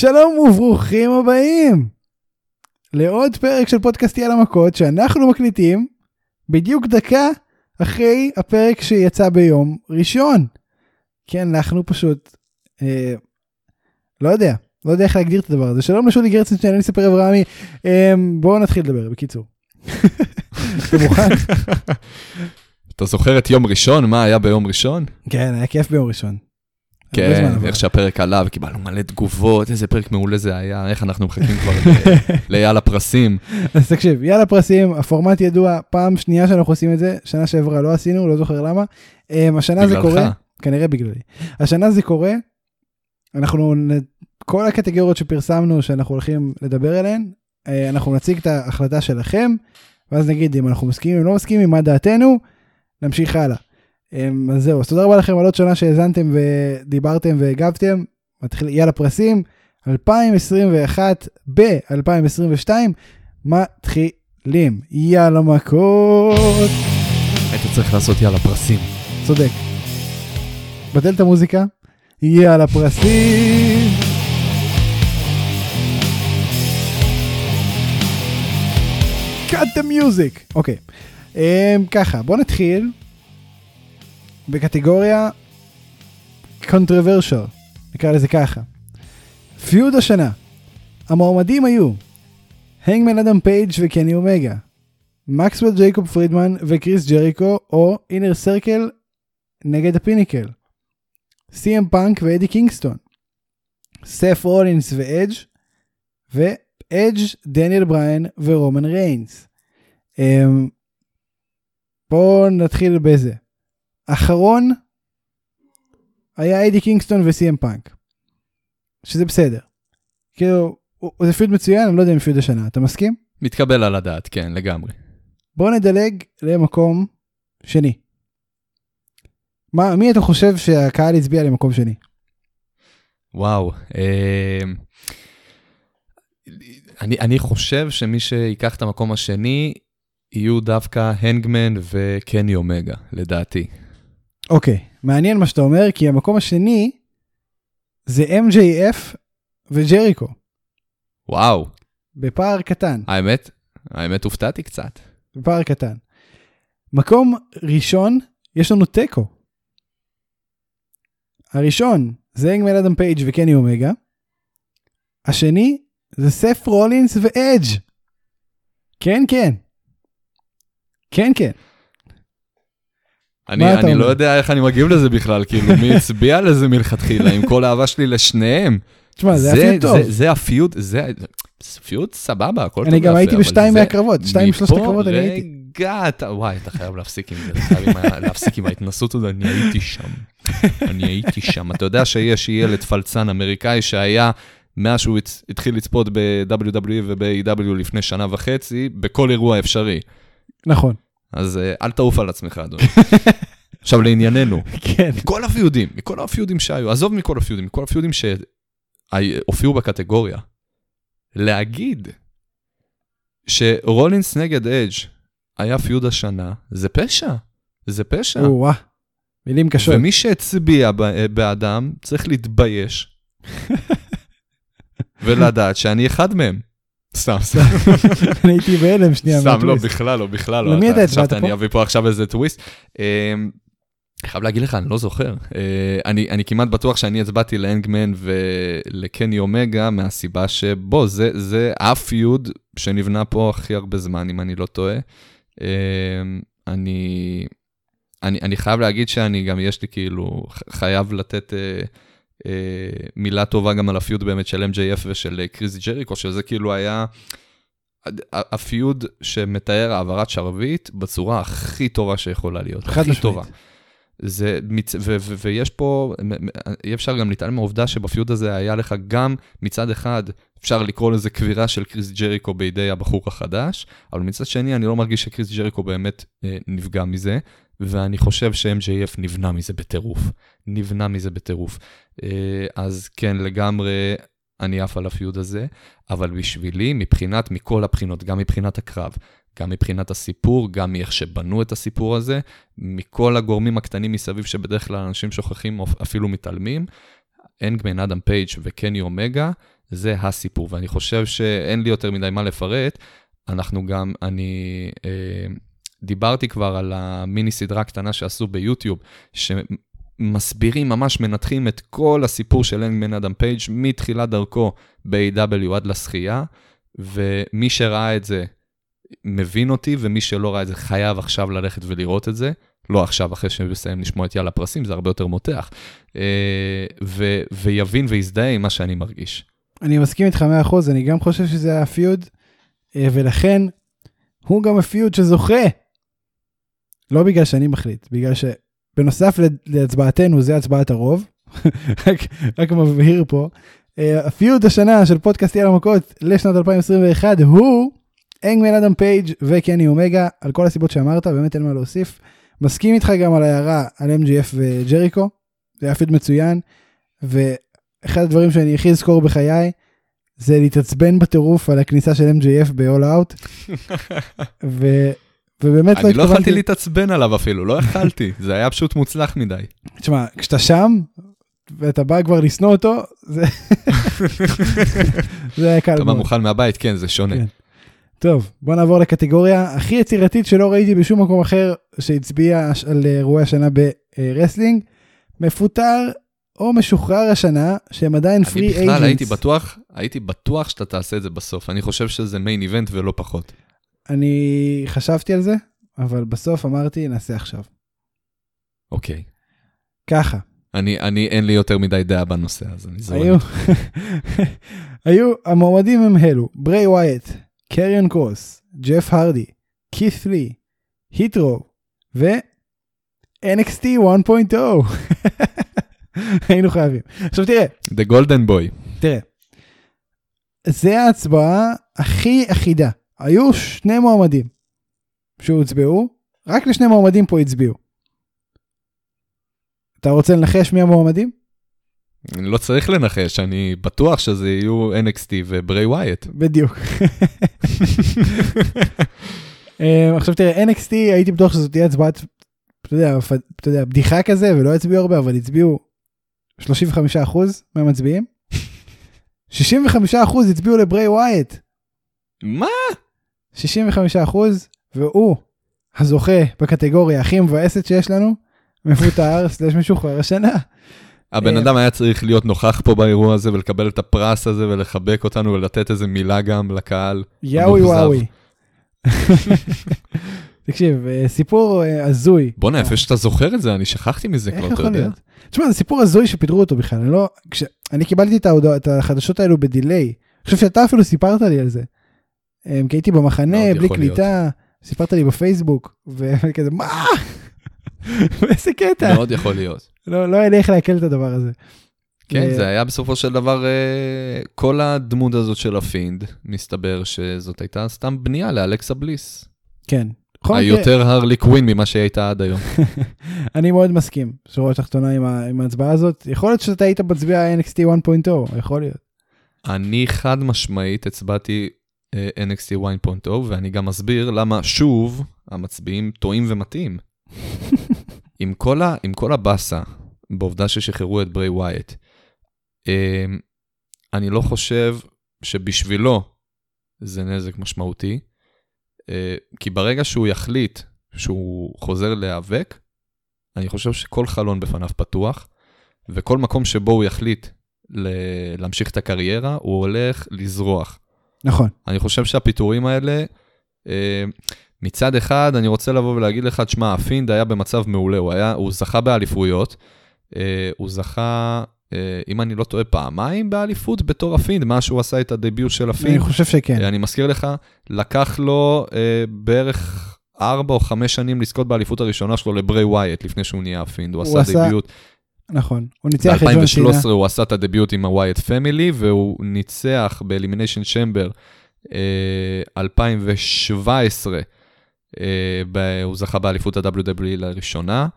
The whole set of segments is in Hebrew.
שלום וברוכים הבאים לעוד פרק של פודקאסט יאללה מכות שאנחנו מקליטים בדיוק דקה אחרי הפרק שיצא ביום ראשון. כן, אנחנו פשוט, אה, לא יודע, לא יודע איך להגדיר את הדבר הזה. שלום לשולי גרצנשטיין, אני אספר אברהמי. אה, בואו נתחיל לדבר, בקיצור. אתה מוכן? אתה זוכר את יום ראשון? מה היה ביום ראשון? כן, היה כיף ביום ראשון. כן. איך שהפרק עלה וקיבלנו מלא תגובות, איזה פרק מעולה זה היה, איך אנחנו מחכים כבר ל- לאייל הפרסים. אז תקשיב, יאללה פרסים, הפורמט ידוע, פעם שנייה שאנחנו עושים את זה, שנה שעברה לא עשינו, לא זוכר למה. Um, השנה זה. קורה, כנראה בגללי. השנה זה קורה, אנחנו, כל הקטגוריות שפרסמנו שאנחנו הולכים לדבר עליהן, אה, אנחנו נציג את ההחלטה שלכם, ואז נגיד אם אנחנו מסכימים או לא מסכימים, מה דעתנו, נמשיך הלאה. Um, אז זהו, אז תודה רבה לכם על עוד שנה שהאזנתם ודיברתם והגבתם. מתחיל, יאללה פרסים, 2021 ב-2022, מתחילים. יאללה מכות. היית צריך לעשות יאללה פרסים. צודק. בטל את המוזיקה. יאללה פרסים. cut the music. אוקיי. Um, ככה, בוא נתחיל בקטגוריה controversial, נקרא לזה ככה. feud השנה. המועמדים היו הנגמן אדם פייג' וקני אומגה, מקסוול ג'ייקוב פרידמן וקריס ג'ריקו או Inner Circle נגד ה Pinnacle, סי.אם פאנק ואדי קינגסטון, סת' רולינס ואדג' ואדג' דניאל בריין ורומן ריינס. Um, בואו נתחיל בזה. אחרון היה אדי קינגסטון וסי.אם פאנק. שזה בסדר. כאילו, זה feud מצוין, אני לא יודע אם feud השנה, אתה מסכים? מתקבל על הדעת, כן, לגמרי. בואו נדלג למקום שני. מה, מי אתה חושב שהקהל הצביע למקום שני? וואו. אה, אני, אני חושב שמי שיקח את המקום השני, יהיו דווקא הנגמן וקני אומגה, לדעתי. אוקיי, מעניין מה שאתה אומר, כי המקום השני זה MJF וג'ריקו, וואו, בפער קטן, האמת, האמת הופתעתי קצת. בפער קטן. מקום ראשון, יש לנו תיקו. הראשון זה הנגמן אדם פייג' וקני אומגה. השני זה סת' רולינס ואדג'. כן, כן. כן, כן. אני, אני? לא יודע איך אני מגיב לזה בכלל, כאילו, מי הצביע לזה מלכתחילה, עם כל האהבה שלי לשניהם. תשמע, זה היה feud טוב. זה, זה ה feud, זה זה feud סבבה, הכל טוב אני גם הייתי בשתיים זה- מהקרבות, שתיים משלושת מפה, הקרבות אני הייתי. רגע, אתה, וואי, אתה חייב להפסיק עם זה, אתה חייב להפסיק עם ההתנסות הזאת, אני הייתי שם. אני הייתי שם. אתה יודע שיש ילד פלצן אמריקאי שהיה, מאז שהוא התחיל לצפות ב-WWE וב-AW לפני שנה וחצי, בכל אירוע אפשרי. נכון. אז אה, אל תעוף על עצמך, אדוני. עכשיו לענייננו, כן. מכל הפיודים, מכל הפיודים שהיו, עזוב מכל הפיודים, מכל הפיודים שהופיעו בקטגוריה, להגיד שרולינס נגד אדג' היה פיוד השנה, זה פשע, זה פשע. או-אה. מילים קשות. ומי שהצביע ב- בעדם צריך להתבייש ולדעת שאני אחד מהם. סתם, סתם, אני הייתי בהלם שנייה. סתם, לא. בכלל לא, בכלל לא. למי אתה הצבעת אני פה? אביא פה עכשיו איזה טוויסט. אמ, אני חייב להגיד לך, אני לא זוכר. אה, אני, אני כמעט בטוח שאני הצבעתי לאנגמן ולקני אומגה מהסיבה שבוא, זה, זה הפיוד שנבנה פה הכי הרבה זמן, אם אני לא טועה. אמ, אני, אני, אני חייב להגיד שאני גם, יש לי כאילו, חייב לתת אה, מילה טובה גם על הפיוד באמת של MJF ושל אה, קריס ג'ריקו, שזה כאילו היה... הפיוד שמתאר העברת שרביט בצורה הכי טובה שיכולה להיות, חד הכי משמעית. טובה. זה, מצ... ו- ו- ויש פה, אי אפשר גם להתעלם מהעובדה שבפיוד הזה היה לך גם מצד אחד, אפשר לקרוא לזה קבירה של קריס ג'ריקו בידי הבחור החדש, אבל מצד שני אני לא מרגיש שקריס ג'ריקו באמת אה, נפגע מזה, ואני חושב ש-MJF נבנה מזה בטירוף. נבנה מזה בטירוף. אה, אז כן, לגמרי, אני עף על הפיוד הזה, אבל בשבילי, מבחינת, מכל הבחינות, גם מבחינת הקרב, גם מבחינת הסיפור, גם מאיך שבנו את הסיפור הזה, מכל הגורמים הקטנים מסביב שבדרך כלל אנשים שוכחים או אפילו מתעלמים, הנגמן, אדם פייג' וקני אומגה, זה הסיפור, ואני חושב שאין לי יותר מדי מה לפרט. אנחנו גם, אני אה, דיברתי כבר על המיני סדרה הקטנה שעשו ביוטיוב, שמסבירים, ממש מנתחים את כל הסיפור של הנגמן אדם פייג' מתחילת דרכו ב-AEW עד לזכייה, ומי שראה את זה מבין אותי, ומי שלא ראה את זה חייב עכשיו ללכת ולראות את זה. לא עכשיו, אחרי שמסיים לשמוע את יאללה פרסים, זה הרבה יותר מותח. אה, ו- ויבין ויזדהה עם מה שאני מרגיש. אני מסכים איתך 100%, אני גם חושב שזה היה הפיוד, אה, ולכן הוא גם הפיוד שזוכה. לא בגלל שאני מחליט, בגלל שבנוסף להצבעתנו, זה הצבעת הרוב, רק, רק מבהיר פה, אה, הפיוד השנה של פודקאסט יאללה מכות לשנת 2021 הוא אנגמן אדם פייג' וקני אומגה, על כל הסיבות שאמרת, באמת אין מה להוסיף. מסכים איתך גם על ההערה על MGF וג'ריקו, זה היה פיד מצוין, ואחד הדברים שאני הכי אזכור בחיי, זה להתעצבן בטירוף על הכניסה של MJF ב-all out. ו... ובאמת לא התכוונתי... אני לא יכולתי להתעצבן עליו אפילו, לא יכלתי, זה היה פשוט מוצלח מדי. תשמע, כשאתה שם, ואתה בא כבר לשנוא אותו, זה... זה היה קל מאוד. אתה בא מוכן מהבית, כן, זה שונה. כן. טוב, בוא נעבור לקטגוריה הכי יצירתית שלא ראיתי בשום מקום אחר שהצביע על אירועי השנה ב wrestling. מפוטר או משוחרר השנה, שהם עדיין free agents. אני בכלל הייתי בטוח, הייתי בטוח שאתה תעשה את זה בסוף. אני חושב שזה main event ולא פחות. אני חשבתי על זה, אבל בסוף אמרתי, נעשה עכשיו. אוקיי. ככה. אני, אני, אין לי יותר מדי דעה בנושא, אז אני זורם. היו, היו, המועמדים הם אלו, ברי ווייט, קריון קרוס, ג'ף הרדי, כית' לי, היטרו, ו... NXT 1.0. היינו חייבים. עכשיו תראה. The Golden Boy. תראה. זה ההצבעה הכי אחידה. היו שני מועמדים שהוצבעו, רק לשני מועמדים פה הצביעו. אתה רוצה לנחש מי המועמדים? אני לא צריך לנחש, אני בטוח שזה יהיו NXT וברי ווייט. בדיוק. אה, עכשיו תראה, NXT הייתי בטוח שזאת תהיה הצבעת, אתה יודע, אתה יודע, בדיחה כזה, ולא הצביעו הרבה, אבל הצביעו 35% מהמצביעים. 65% הצביעו לברי ווייט. מה? 65% והוא הזוכה בקטגוריה הכי מבאסת שיש לנו, מפוטר סלש משוחרר השנה. הבן אה, אדם היה צריך להיות נוכח פה באירוע הזה ולקבל את הפרס הזה ולחבק אותנו ולתת איזה מילה גם לקהל. יאוי וואוי. תקשיב, אה, סיפור אה, הזוי. בואנה, יפה שאתה זוכר את זה, אני שכחתי מזה כבר, אתה יודע. תשמע, זה סיפור הזוי שפיטרו אותו בכלל, אני לא... אני קיבלתי את, ההודע, את החדשות האלו ב delay. אני חושב שאתה אפילו סיפרת לי על זה. כי הייתי במחנה, בלי קליטה, סיפרת לי בפייסבוק, וכזה, מה? איזה קטע. מאוד יכול להיות. לא, לא לי איך לעכל את הדבר הזה. כן, זה היה בסופו של דבר, אה, כל הדמות הזאת של הפינד, מסתבר שזאת הייתה סתם בנייה לאלכסה בליס. כן. היותר הרלי קווין ממה שהיא הייתה עד היום. אני מאוד מסכים, שורה תחתונה עם ההצבעה הזאת. יכול להיות שאתה היית מצביע NXT 1.0, יכול להיות. אני חד משמעית הצבעתי אה, NXT 1.0, ואני גם אסביר למה שוב המצביעים טועים ומטעים. עם כל, ה, עם כל הבאסה בעובדה ששחררו את ברי ווייט, אמ, אני לא חושב שבשבילו זה נזק משמעותי, אה, כי ברגע שהוא יחליט שהוא חוזר להיאבק, אני חושב שכל חלון בפניו פתוח, וכל מקום שבו הוא יחליט להמשיך את הקריירה, הוא הולך לזרוח. נכון. אני חושב שהפיטורים האלה, אה, מצד אחד, אני רוצה לבוא ולהגיד לך, תשמע, הפינד היה במצב מעולה, הוא, היה, הוא זכה באליפויות, אה, הוא זכה, אה, אם אני לא טועה, פעמיים באליפות בתור הפינד, מאז שהוא עשה את ה debut של הפינד. אני חושב שכן. אני מזכיר לך, לקח לו בערך ארבע או חמש שנים לזכות באליפות הראשונה שלו לברי ווייט, לפני שהוא נהיה הפינד, הוא, הוא עשה, עשה debut. נכון, הוא ניצח את ג'ון סינה. ב-2013 הוא עשה את ה debut עם הווייט פמילי, והוא ניצח באלימיניישן צ'מבר 2017. אה, הוא זכה באליפות ה-WWE לראשונה.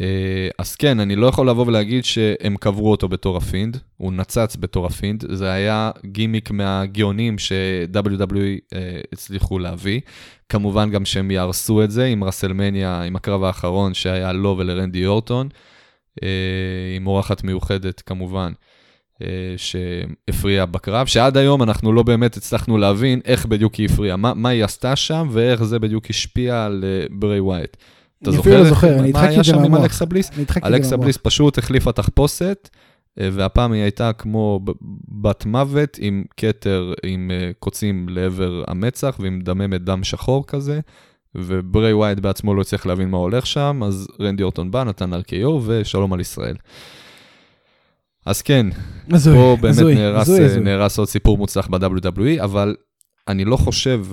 אה, אז כן, אני לא יכול לבוא ולהגיד שהם קברו אותו בתור הפינד, הוא נצץ בתור הפינד, זה היה גימיק מהגאונים ש-WWE אה, הצליחו להביא. כמובן גם שהם יהרסו את זה עם רסלמניה, עם הקרב האחרון שהיה לו ולרנדי אורטון, עם אורחת מיוחדת כמובן. אה, שהפריעה בקרב, שעד היום אנחנו לא באמת הצלחנו להבין איך בדיוק היא הפריעה, מה, מה היא עשתה שם ואיך זה בדיוק השפיע על אה, ברי ווייט. אתה אני זוכר אפילו לא איך- זוכר, אני מה הדחקתי היה את זה שם עם מהמוח. אלכסה בליס? אני הדחקתי את זה אלכסה. בליס פשוט החליפה תחפושת, אה, והפעם היא הייתה כמו בת מוות עם כתר עם אה, קוצים לעבר המצח ועם דממת דם שחור כזה, וברי ווייט בעצמו לא הצליח להבין מה הולך שם, אז רנדי אורטון בא, נתן על KO ושלום על ישראל. אז כן, הזוי, פה באמת הזוי, נהרס, הזוי, אה, הזוי. נהרס עוד סיפור מוצלח ב-WWE, אבל אני לא חושב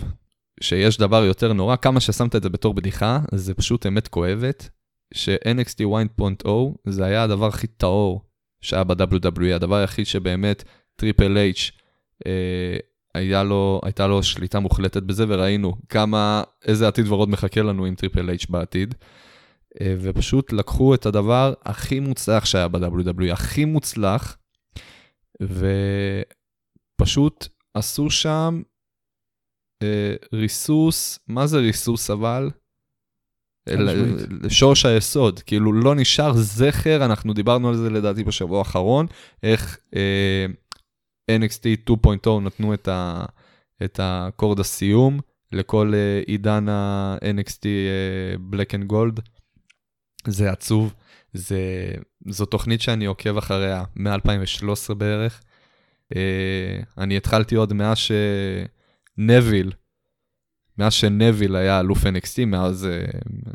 שיש דבר יותר נורא, כמה ששמת את זה בתור בדיחה, זה פשוט אמת כואבת, ש-NXT 1.0 זה היה הדבר הכי טהור שהיה ב-WWE, הדבר היחיד שבאמת טריפל H אה, לו, הייתה לו שליטה מוחלטת בזה, וראינו כמה, איזה עתיד ורוד מחכה לנו עם טריפל H בעתיד. אה, ופשוט לקחו את הדבר הכי מוצלח שהיה ב-WWE, הכי מוצלח, ופשוט עשו שם אה, ריסוס, מה זה ריסוס אבל? לשורש היסוד, כאילו לא נשאר זכר, אנחנו דיברנו על זה לדעתי בשבוע האחרון, איך אה, NXT 2.0 נתנו את, ה, את הקורד הסיום לכל אה, עידן ה-NXT Black and Gold. זה עצוב, זה, זו תוכנית שאני עוקב אחריה מ-2013 בערך. אה, אני התחלתי עוד מאז שנביל, מאז שנביל היה אלוף NXT, מאז, אה,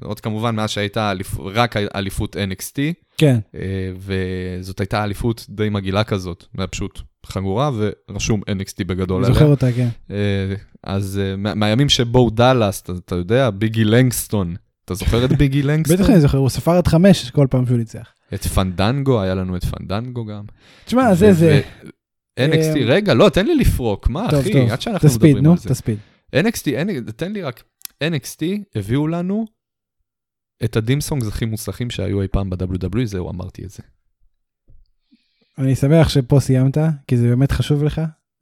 עוד כמובן מאז שהייתה אליפ, רק אליפות NXT, כן, אה, וזאת הייתה אליפות די מגעילה כזאת, זה היה פשוט חגורה ורשום NXT בגדול אני זוכר אותה, כן. אה, אז אה, מה- מהימים שבו דאלאס, אתה, אתה יודע, ביגי לנגסטון, אתה זוכר את ביגי לנגסטון? בטח אני זוכר, הוא ספר עד חמש כל פעם שהוא ניצח. את פנדנגו, היה לנו את פנדנגו גם. תשמע, זה זה. NXT, אה, רגע, לא, תן לי לפרוק, מה אחי, עד שאנחנו תספיד, מדברים נו, על זה. תספיד. NXT, N- תן לי רק, NXT הביאו לנו את ה theme songs הכי מוצלחים שהיו אי פעם ב-WWE, זהו, אמרתי את זה. אני שמח שפה סיימת, כי זה באמת חשוב לך,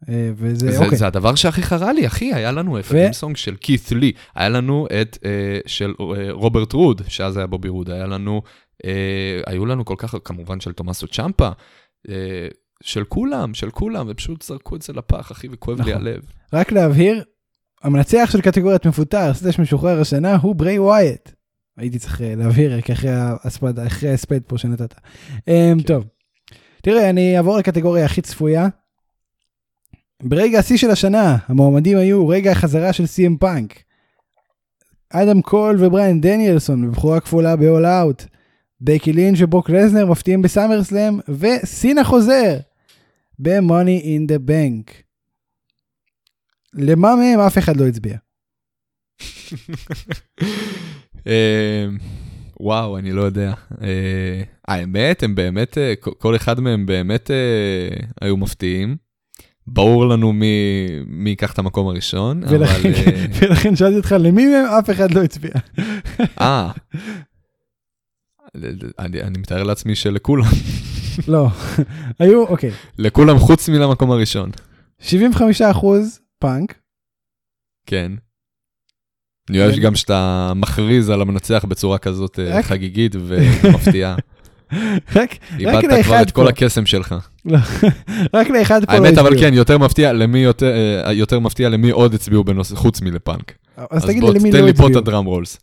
אה, וזה, זה, אוקיי. זה הדבר שהכי חרה לי, אחי, היה לנו את ה theme song של קית' לי, היה לנו את אה, של אה, רוברט רוד, שאז היה בובי רוד, היה לנו, אה, היו לנו כל כך, כמובן של תומאסו צ'מפה, אה, של כולם, של כולם, ופשוט זרקו את זה לפח, אחי, וכואב לי נכון. הלב. רק להבהיר, המנצח של קטגוריית מפוטר, סלש משוחרר השנה, הוא ברי ווייט. הייתי צריך להבהיר רק אחרי ההספד, פה שנתת. אמ, טוב, תראה, אני אעבור לקטגוריה הכי צפויה. ברגע השיא של השנה, המועמדים היו רגע החזרה של סי.אם פאנק. אדם קול ובריאן דניאלסון בבכורה כפולה ב-all out. בקי לינץ' וברוק לזנר מפתיעים בסאמר סלאם, וסינה חוזר ב-money in the bank. למה מהם אף אחד לא הצביע. וואו, אני לא יודע. אה, האמת, הם באמת, אה, כל- אחד מהם באמת אה, היו מפתיעים. ברור לנו מי מי ייקח את המקום הראשון, אבל... ולכן, אה, ולכן שאלתי אותך למי מהם אף אחד לא הצביע. אה. אני, אני מתאר לעצמי שלכולם, לא, היו, אוקיי, לכולם חוץ מלמקום הראשון. 75 אחוז פאנק, כן. אני אוהב. גם שאתה מכריז על המנצח בצורה כזאת אה, רק- חגיגית ומפתיעה. רק, איבדת כבר לאחד את כל פה. הקסם שלך. רק לאחד פה לא האמת, אבל הצביעו. כן, יותר מפתיע למי יותר, אה, יותר מפתיע למי עוד הצביעו בנושא, חוץ מלפאנק. אז תגיד לי למי תן לא לי פה את הצביעו. הדראם רולס.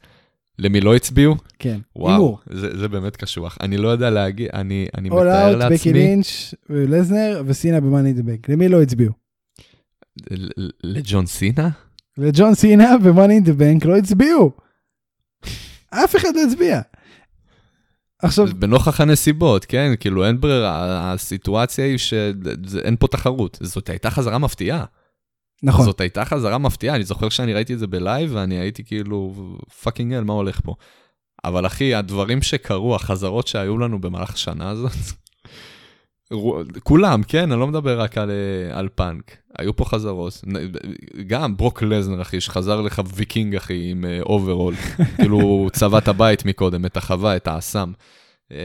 למי לא הצביעו? כן, וואו, הימור. זה, זה באמת קשוח. אני לא יודע להגיד, אני, אני מתאר out, בקי לעצמי, לינץ', לזנר וסינה במאני דבק. למי לא הצביעו? ל- ל- לג'ון סינה? סינה במאני דה בנק לא הצביעו. אף אחד לא הצביע. עכשיו, בנוכח הנסיבות, כן? כאילו אין ברירה, הסיטואציה היא שאין פה תחרות. זאת הייתה חזרה מפתיעה. נכון, זאת הייתה חזרה מפתיעה, אני זוכר שאני ראיתי את זה ב live ואני הייתי כאילו, fucking hell, מה הולך פה? אבל אחי, הדברים שקרו, החזרות שהיו לנו במהלך השנה הזאת, כולם, כן, אני לא מדבר רק על, אה, על פאנק, היו פה חזרות. גם ברוק לסנר, אחי, שחזר לך ויקינג, אחי, עם אוברול. כאילו, הוא צבע את הבית מקודם, את החווה, את האסם. אה,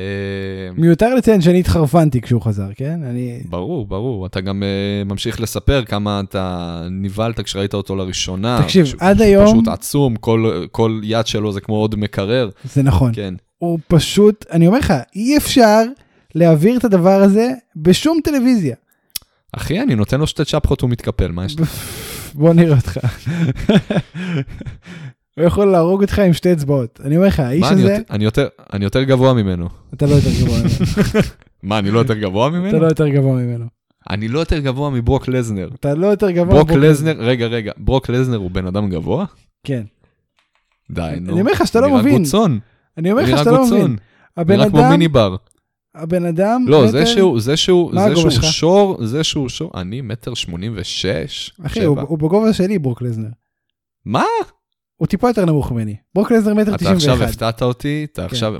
מיותר לציין שאני התחרפנתי כשהוא חזר, כן? אני... ברור, ברור. אתה גם uh, ממשיך לספר כמה אתה נבהלת כשראית אותו לראשונה. תקשיב, שהוא- עד היום- פשוט עצום, כל, כל יד שלו זה כמו עוד מקרר. זה נכון. כן. הוא פשוט, אני אומר לך, אי אפשר להעביר את הדבר הזה בשום טלוויזיה. אחי, אני נותן לו שתי צ'פחות, הוא מתקפל, מה יש לך? בוא נראה אותך. הוא יכול להרוג אותך עם שתי אצבעות. אני אומר לך, האיש מה, הזה, אני יותר- אני יותר גבוה ממנו. אתה לא יותר גבוה ממנו. מה, אני לא יותר גבוה אתה ממנו? לא יותר גבוה ממנו. אני לא יותר גבוה מברוק לזנר. אתה לא יותר גבוה. ברוק מברוק לזנר, רגע, רגע, ברוק לזנר הוא בן אדם גבוה? כן. די, נו. אני אומר לך שאתה לא נראה מבין. גוצון, אני אומר לך נראה שאתה לא מבין. הבן נראה כמו אדם, מיני בר. הבן אדם, לא, מטר- זה שהוא, זה שהוא, זה שהוא שלך? שור, זה שהוא שור, אני מטר שמונים ושש, אחי, הוא. הוא בגובה שלי, ברוק לזנר. מה? הוא טיפה יותר נמוך ממני. ברוק לזנר מטר אתה תשעים עכשיו ואחד. הפתעת אותי, אתה כן. עכשיו,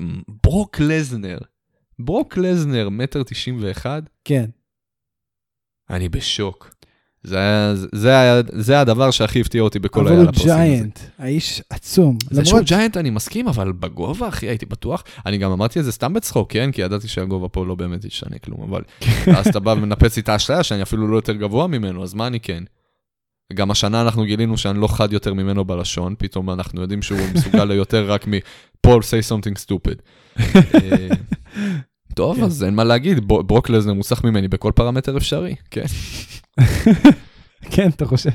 ברוק לזנר, ברוק לזנר מטר תשעים ואחד, כן. אני בשוק. זה זה היה, זה הדבר שהכי הפתיע אותי בכל אבל היה הוא לפוסים הזה. ג'יינט. האיש עצום. זה שהוא למרות- ג'יינט אני מסכים, אבל בגובה, אחי, הייתי בטוח. אני גם אמרתי את זה סתם בצחוק, כן? כי ידעתי שהגובה פה לא באמת ישנה כלום, אבל... אז אתה בא ומנפץ לי את האשליה שאני אפילו לא יותר גבוה ממנו, אז מה אני כן? גם השנה אנחנו גילינו שאני לא חד יותר ממנו בלשון, פתאום אנחנו יודעים שהוא מסוגל ליותר רק מ-Paul say something stupid. טוב, כן. אז אין מה להגיד, ברוק לזנר מוסך ממני בכל פרמטר אפשרי, כן. כן, אתה חושב.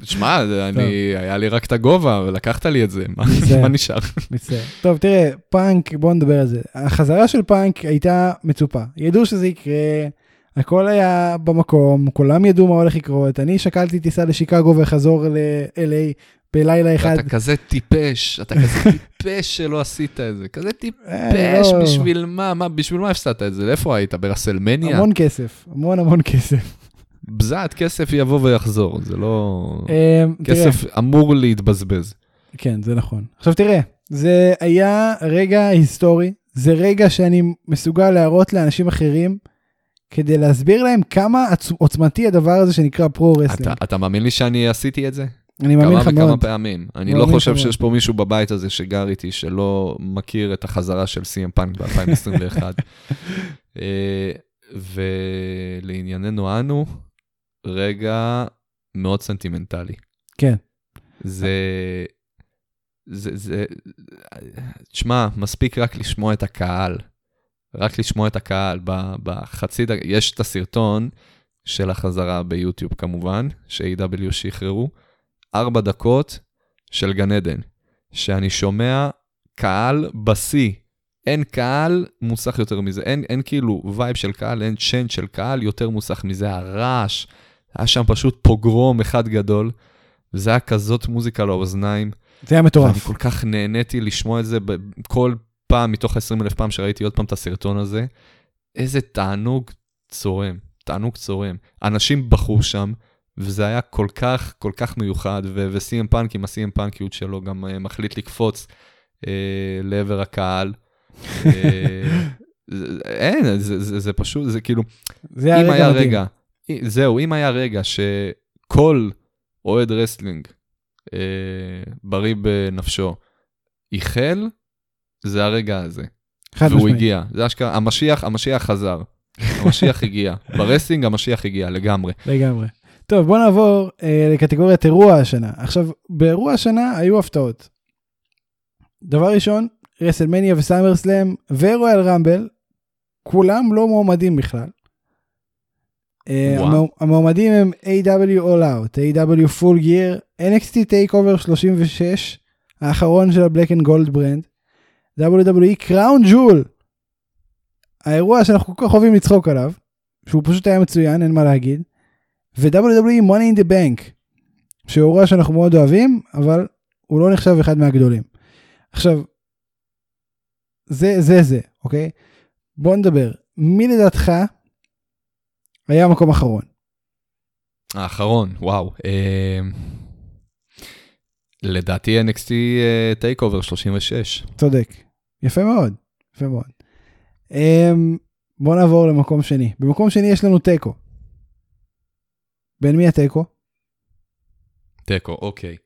תשמע, זה- אני, היה לי רק את הגובה, ולקחת לי את זה, מה. מה נשאר? מצטער. טוב, תראה, פאנק, בוא נדבר על זה. החזרה של פאנק הייתה מצופה. ידעו שזה יקרה, הכל היה במקום, כולם ידעו מה הולך לקרות. אני שקלתי טיסה לשיקגו וחזור ל-LA בלילה אחד. אתה כזה טיפש, אתה כזה טיפש שלא עשית את זה, כזה אה, טיפש, לא. בשביל מה, מה, בשביל מה הפסדת את זה? איפה היית? ברסלמניה? המון כסף, המון המון כסף. בזעת כסף יבוא ויחזור, זה לא... תראה, כסף אמור להתבזבז. כן, זה נכון. עכשיו תראה, זה היה רגע היסטורי, זה רגע שאני מסוגל להראות לאנשים אחרים, כדי להסביר להם כמה עוצמתי הדבר הזה שנקרא pro-wrestling. אתה, אתה מאמין לי שאני עשיתי את זה? אני מאמין כמה לך וכמה מאוד. פעמים. אני לא חושב מאוד. שיש פה מישהו בבית הזה שגר איתי שלא מכיר את החזרה של סי.אם פאנק ב-2021. אה, ולענייננו אנו, רגע מאוד סנטימנטלי. כן. זה... זה, זה, תשמע, מספיק רק לשמוע את הקהל. רק לשמוע את הקהל. בחצי דקה, יש את הסרטון של החזרה ביוטיוב כמובן, ש- AEW שחררו, ארבע דקות של גן עדן, שאני שומע קהל בשיא. אין קהל מוסך יותר מזה, אין, אין כאילו vibe של קהל, אין chant של קהל יותר מוסך מזה, הרעש, היה שם פשוט פוגרום אחד גדול, וזה היה כזאת מוזיקה לאוזניים. זה היה מטורף. כל כך נהניתי לשמוע את זה ב- כל פעם מתוך ה-20 אלף פעם שראיתי עוד פעם את הסרטון הזה. איזה תענוג צורם, תענוג צורם. אנשים בכו שם, וזה היה כל כך, כל כך מיוחד, וסי.אם פאנק עם הסי.אם פאנקיות שלו גם uh, מחליט לקפוץ uh, לעבר הקהל. uh, זה- אין, זה, זה, זה פשוט, זה כאילו, זה היה אם היה מדהים. רגע, זהו, אם היה רגע שכל אוהד wrestling אה, בריא בנפשו איחל, זה הרגע הזה. חד והוא משמעית. הגיע. זה אשכרה, המשיח, המשיח חזר. המשיח הגיע. ב wrestling המשיח הגיע לגמרי. לגמרי. טוב, בוא נעבור אה, לקטגוריית אירוע השנה. עכשיו, באירוע השנה היו הפתעות. דבר ראשון, רסלמניה וסאמרסלאם ורויאל רמבל, כולם לא מועמדים בכלל. אה, וואו. המועמדים הם A.W. All Out, A.W. Full Gear, NXT Takeover 36, האחרון של ה-Black and Gold ברנד, WWE Crown Jewel, האירוע שאנחנו כל כך אוהבים לצחוק עליו, שהוא פשוט היה מצוין, אין מה להגיד, ו-WWE Money in the Bank, שהוא אירוע שאנחנו מאוד אוהבים, אבל הוא לא נחשב אחד מהגדולים. עכשיו, זה זה זה, אוקיי? בוא נדבר. מי לדעתך היה מקום אחרון? האחרון, וואו. אה, לדעתי NXT אה, Takeover 36. צודק. יפה מאוד, יפה מאוד. Um, בוא נעבור למקום שני. במקום שני יש לנו תיקו. בין מי התיקו? תיקו, אוקיי.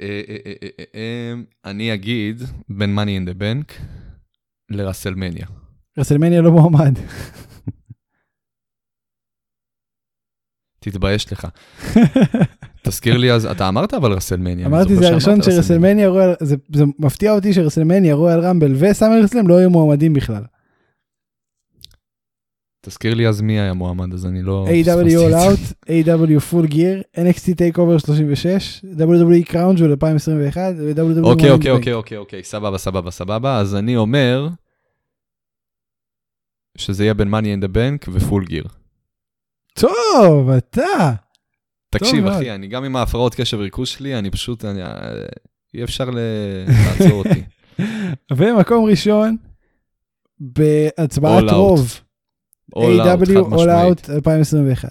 אה, אה, אה, אה, אני אגיד בין Money in the Bank לרסלמניה. רסלמניה לא מועמד. תתבייש לך. תזכיר לי אז, אתה אמרת אבל רסלמניה. אמרתי זה הראשון שרסלמניה, זה, זה מפתיע אותי שרסלמניה, רויאל רמבל וסאמרסלאם לא היו מועמדים בכלל. תזכיר לי אז מי היה מועמד, אז אני לא... AEW All Out, A.W. Full Gear, NXT Takeover 36, WWE Crown Jewel 2021 ו-WWE אוקיי, אוקיי. אוקיי, אוקיי, אוקיי, סבבה, סבבה, סבבה. אז אני אומר שזה יהיה בין Money in the Bank ופול גיר. טוב, אתה. תקשיב, מאוד. אחי, אני גם עם ההפרעות קשב וריכוז שלי, אני פשוט, אני, אה, אי אפשר לעצור אותי. ומקום ראשון, בהצבעת All. רוב, All A.W. All. Out 2021.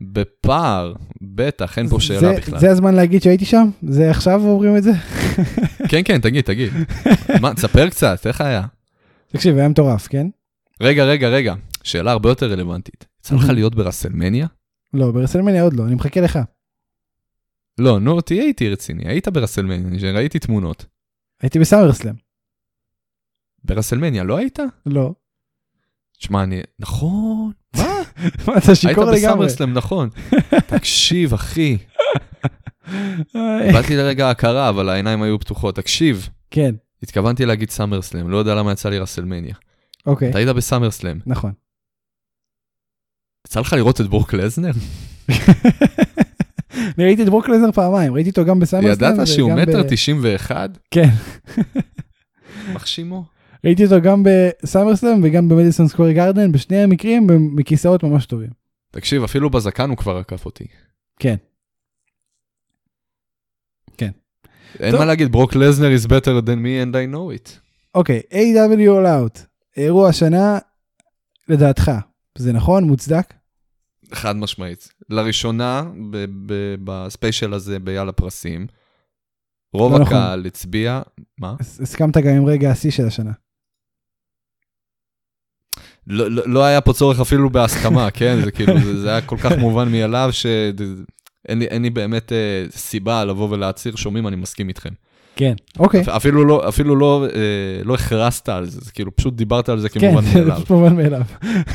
בפער, בטח, אין פה שאלה זה- בכלל. זה הזמן להגיד שהייתי שם? זה עכשיו אומרים את זה? כן, כן, תגיד, תגיד. מה, תספר קצת, איך היה? תקשיב, היה מטורף, כן? רגע, רגע, רגע, שאלה הרבה יותר רלוונטית. יצא לך להיות ברסלמניה? לא, ברסלמניה עוד לא, אני מחכה לך. לא, נו, תהיה איתי רציני, היית ברסלמניה, ראיתי תמונות. הייתי בסאמרסלאם. ברסלמניה לא היית? לא. תשמע, אני... נכון. מה? מה, אתה היית שיכור לגמרי. בסאמרסלאם, נכון. תקשיב, אחי. איבדתי לרגע הכרה, אבל העיניים היו פתוחות. תקשיב, כן, התכוונתי להגיד סאמרסלאם, לא יודע למה יצא לי רסלמניה. אוקיי, אתה היית בסאמרסלאם. נכון. יצא לך לראות את ברוק לזנר? אני ראיתי את ברוק לזנר פעמיים, ראיתי אותו גם בסאמרסלאם. ידעת שהוא מטר ב- תשעים ואחד? כן, מחשימו. ראיתי אותו גם בסאמרסלאם וגם במדיסון סקוור גרדן, בשני המקרים מכיסאות ממש טובים. תקשיב, אפילו בזקן הוא כבר עקף אותי. כן. אין טוב. מה להגיד, ברוק לזנר is better than me and I know it. אוקיי, AEW All Out, אירוע השנה, לדעתך, זה נכון? מוצדק? חד משמעית. לראשונה, ב- ב- ב special הזה ביאללה פרסים, רוב לא נכון. הקהל הצביע, מה? הס- הסכמת גם עם רגע השיא של השנה. לא, לא, לא היה פה צורך אפילו בהסכמה, כן? זה כאילו, זה, זה היה כל כך מובן מאליו שאין לי, לי באמת אה, סיבה לבוא ולהצהיר, שומעים, אני מסכים איתכם. כן. אוקיי. אפ- אפילו לא, אפילו לא, אה, לא הכרזת על זה, זה כאילו פשוט דיברת על זה כן, כמובן זה מאליו. פשוט מובן מאליו.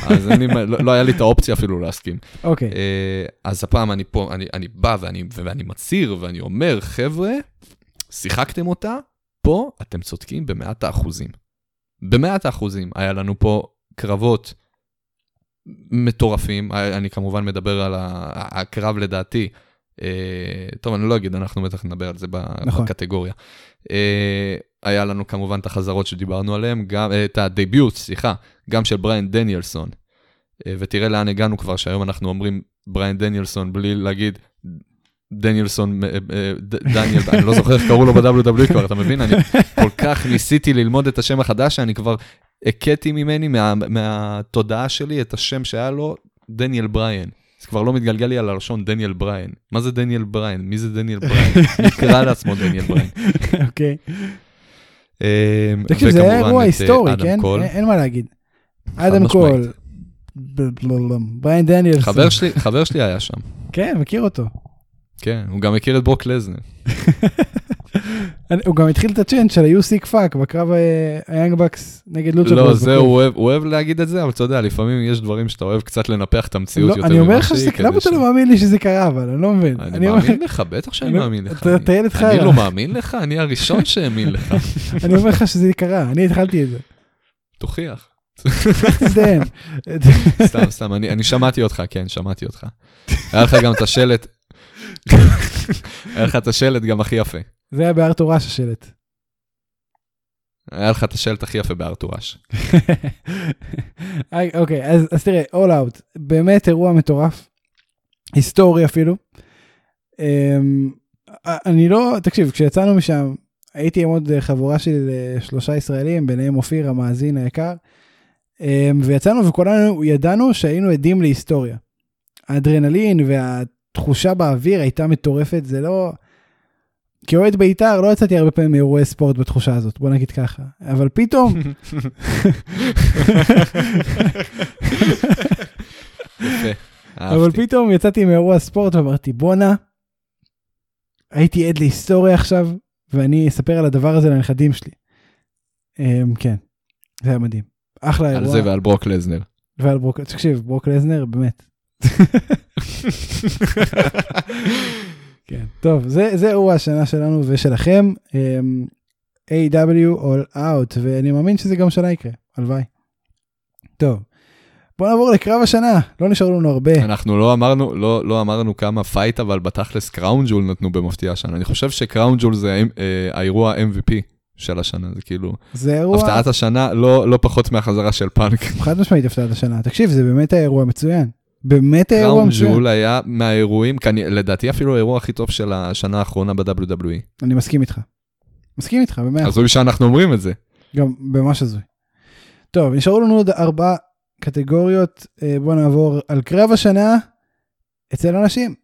אז מה- לא, לא היה לי את האופציה אפילו להסכים. אוקיי. אה, אז הפעם אני פה, אני, אני בא ואני, ואני מצהיר ואני אומר, חבר'ה, שיחקתם אותה, פה אתם צודקים במאת האחוזים. במאת האחוזים. היה לנו פה קרבות מטורפים, היה- אני כמובן מדבר על הקרב לדעתי. אה, טוב, אני לא אגיד, אנחנו בטח נדבר על זה נכון. בקטגוריה. אה, היה לנו כמובן את החזרות שדיברנו עליהן, גם, אה, את הדביוט, סליחה, גם של בריאן דניאלסון. אה, ותראה לאן הגענו כבר, שהיום אנחנו אומרים בריאן דניאלסון בלי להגיד דניאלסון, דניאל, אני לא זוכר איך קראו לו ב-WWE כבר, אתה מבין? אני כל כך ניסיתי ללמוד את השם החדש, שאני כבר הכיתי ממני, מה, מהתודעה שלי, את השם שהיה לו, דניאל בריאן. זה כבר לא מתגלגל לי על הלשון דניאל בריאן. מה זה דניאל בריאן? מי זה דניאל בריאן? מי יקרא לעצמו דניאל בריאן? אוקיי. אה, תקשיב, זה היה אירוע אה, היסטורי, כן? אין- מה להגיד. אדם. קול. בריין דניאלסון. חבר שלי, חבר שלי היה שם. כן, מכיר אותו. כן, הוא גם מכיר את ברוק לזנר. הוא גם התחיל את הצ'יינט של ה-You sick fuck בקרב אה, היאנג בקס נגד לוצ'ה לא, זה. הוא אוהב, להגיד את זה, אבל אתה יודע, לפעמים יש דברים שאתה אוהב קצת לנפח את המציאות לא, יותר אני אומר ממה לך שהיא, שזה, למה אתה לא מאמין לי שזה קרה אבל, אני לא מבין. אני מאמין לך, בטח שאני אני- מאמין לך. אתה ילד חרא. אני לא מאמין לך, אני הראשון שהאמין לך. אני אומר לך שזה קרה, אני התחלתי את זה. תוכיח. סתם, סתם, אני שמעתי אותך, כן, שמעתי אותך. היה לך גם את השלט, היה לך את השלט גם הכי יפה. זה היה בארתור ראש השלט. היה לך את השלט הכי יפה בארתורש. היי, אוקיי, אז, אז תראה, All Out, באמת אירוע מטורף, היסטורי אפילו. אמ, אני לא, תקשיב, כשיצאנו משם, הייתי עם עוד חבורה של אה, שלושה ישראלים, ביניהם אופיר המאזין היקר, אמ, ויצאנו וכולנו ידענו שהיינו עדים להיסטוריה. האדרנלין והתחושה באוויר הייתה מטורפת, זה לא... כאוהד בית"ר לא יצאתי הרבה פעמים מאירועי ספורט בתחושה הזאת, בוא נגיד ככה. אבל פתאום, אבל. פתאום יצאתי מאירוע ספורט ואמרתי בואנה, הייתי עד להיסטוריה עכשיו ואני אספר על הדבר הזה לנכדים שלי. אמ, כן, זה היה מדהים. אחלה על אירוע. זה ועל ברוק לזנר. ועל ברוק, תקשיב, ברוק לזנר באמת. כן, טוב, זה, זה אירוע השנה שלנו ושלכם. אמ, A.W. All Out, ואני מאמין שזה גם שנה יקרה, הלוואי. טוב, בוא נעבור לקרב השנה, לא נשאר לנו הרבה. אנחנו לא אמרנו, לא, לא אמרנו כמה פייט, אבל בתכלס Crown Jewel נתנו במפתיע השנה. אני חושב ש Crown Jewel זה אה, האירוע MVP של השנה, זה כאילו, זה אירוע, הפתעת השנה לא, לא פחות מהחזרה של פאנק. חד משמעית הפתעת השנה. תקשיב, זה באמת היה אירוע מצוין. באמת היה אירוע Crown מצוין. Jewel היה מהאירועים, כנראה- לדעתי אפילו האירוע הכי טוב של השנה האחרונה ב-WWE. אני מסכים איתך. מסכים איתך, במאה. הזוי שאנחנו אומרים את זה. גם ממש הזוי. טוב, נשארו לנו עוד ארבע קטגוריות. אה, בואו נעבור על קרב השנה אצל הנשים.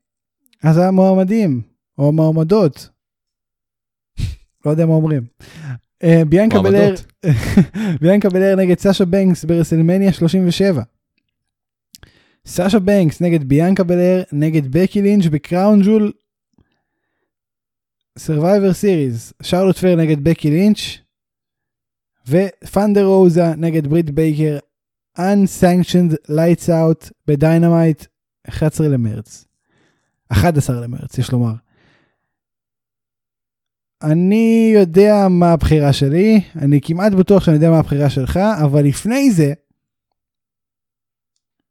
אז המועמדים, או המועמדות. לא יודע מה אומרים. אה, ביאנקה בלייר. ביאנקה בלייר נגד סאשה בנקס ברסלמניה 37. סאשה בנקס נגד ביאנקה בלייר נגד בקי לינץ' ב Crown Jewel. Survivor Series, שרלוט פלייר נגד בקי לינץ' ותנדר רוזה נגד ברית בייקר Unsanctioned Lights Out ב Dynamite 11 למרץ. 11 למרץ יש לומר. אני יודע מה הבחירה שלי, אני כמעט בטוח שאני יודע מה הבחירה שלך, אבל לפני זה,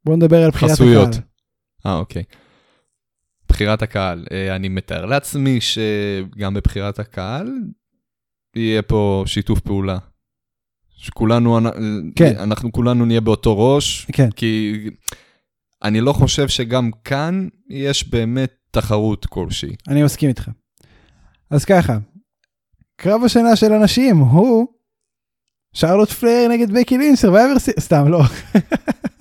בוא נדבר על בחירת חסויות. הקהל. אה, אוקיי. בחירת הקהל. אה, אני מתאר לעצמי שגם בבחירת הקהל יהיה פה שיתוף פעולה. שכולנו, כן. אנחנו כולנו נהיה באותו ראש, כן, כי אני לא חושב שגם כאן יש באמת תחרות כלשהי. אני מסכים איתך. אז ככה, קרב השנה של הנשים הוא שרלוט פלייר נגד בקי לינץ' Survivor. סתם, לא.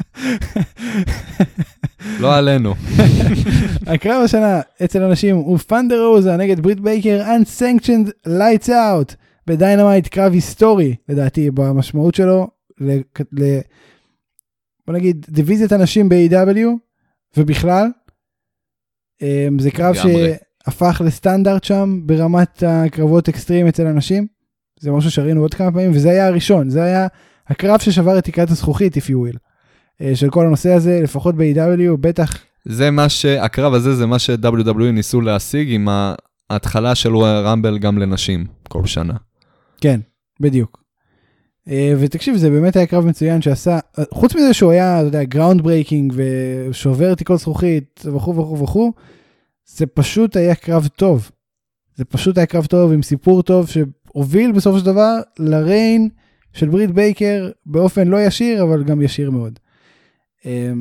לא עלינו. הקרב השנה אצל הנשים הוא תנדר רוזה נגד ברית בייקר Unsanctioned Lights Out ב Dynamite קרב היסטורי לדעתי במשמעות שלו ל... ל... בוא נגיד דיוויזיית הנשים ב-AEW ובכלל. אמ, זה קרב. שהפך לסטנדרט שם ברמת הקרבות אקסטרים אצל הנשים. זה משהו שראינו עוד כמה פעמים וזה היה הראשון זה היה הקרב ששבר את תקרת הזכוכית if you will. אה, של כל הנושא הזה לפחות ב-AEW בטח זה מה ש... הקרב הזה זה מה ש-WWE ניסו להשיג עם ההתחלה של רמבל גם לנשים כל שנה. כן, בדיוק. אה, ותקשיב, זה באמת היה קרב מצוין שעשה, אה, חוץ מזה שהוא היה, אתה יודע, ground breaking ושובר תקרות זכוכית וכו' וכו' וכו', זה פשוט היה קרב טוב. זה פשוט היה קרב טוב עם סיפור טוב שהוביל בסופו של דבר ל reign של ברית בייקר באופן לא ישיר, אבל גם ישיר מאוד. אה,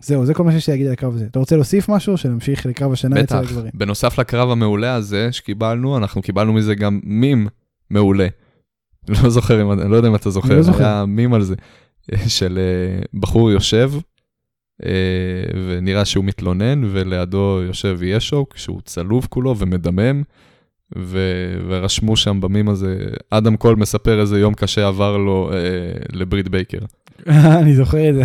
זהו, זה כל מה שיש לי להגיד על הקרב הזה. אתה רוצה להוסיף משהו? שנמשיך לקרב השנה אצל בטח. הגברים. בנוסף לקרב המעולה הזה שקיבלנו, אנחנו קיבלנו מזה גם מים מעולה. לא זוכר לא יודע אם אתה זוכר, לא זוכר. היה מים על זה, של אה, בחור יושב, אה, ונראה שהוא מתלונן, ולידו יושב ישוק, שהוא צלוב כולו ומדמם, ו- ורשמו שם במים הזה, אדם קול מספר איזה יום קשה עבר לו אה, לברית בייקר. אני זוכר את זה.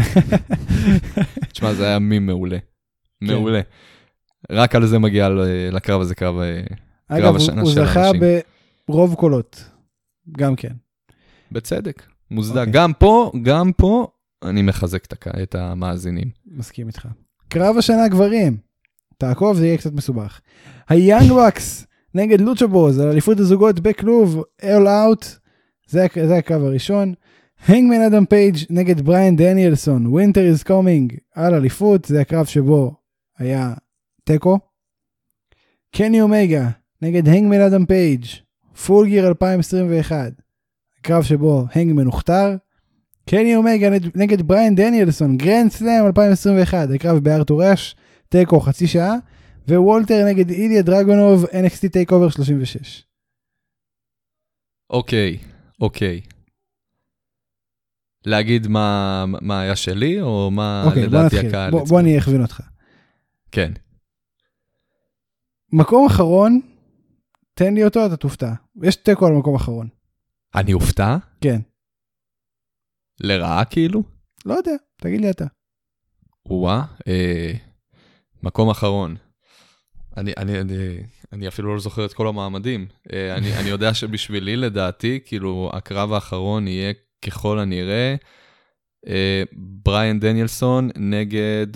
תשמע, זה היה מים מעולה. כן. מעולה. רק על זה מגיע לקרב הזה, קרב... אה, אגב, השנה הוא של זכה האנשים. ברוב קולות. גם כן. בצדק, מוצדק. אוקיי. גם פה, גם פה, אני מחזק את, המאזינים. מסכים איתך. קרב השנה גברים. תעקוב, זה יהיה קצת מסובך. היאנג בקס נגד לוצ'בוז על אליפות הזוגות בכלוב, all out. זה, זה הקרב הראשון. הנגמן אדם פייג' נגד בריאן דניאלסון, Winter is Coming על אליפות, זה הקרב שבו היה תיקו. קני אומגה נגד הנגמן אדם פייג', Full Gear 2021, הקרב שבו הנגמן הוכתר. קני אומגה נגד- בריאן דניאלסון, Grand Slam 2021, הקרב בארתור אש, תיקו חצי שעה, ווולטר נגד איליה דרגונוב, NXT TakeOver 36. אוקיי, אוקיי. להגיד מה, מה היה שלי, או מה אוקיי, בוא לדעתי נתחיל, הקהל בוא? בוא אני אכווין אותך. כן. מקום אחרון, תן לי אותו, אתה תופתע. יש תיקו על מקום אחרון. אני אופתע? כן. לרעה כאילו? לא יודע, תגיד לי אתה. וואה, אה, מקום אחרון. אני, אני, אני, אני אפילו לא זוכר את כל המעמדים. אה, אני, אני יודע שבשבילי, לדעתי, כאילו, הקרב האחרון יהיה ככל הנראה אה, בריאן דניאלסון נגד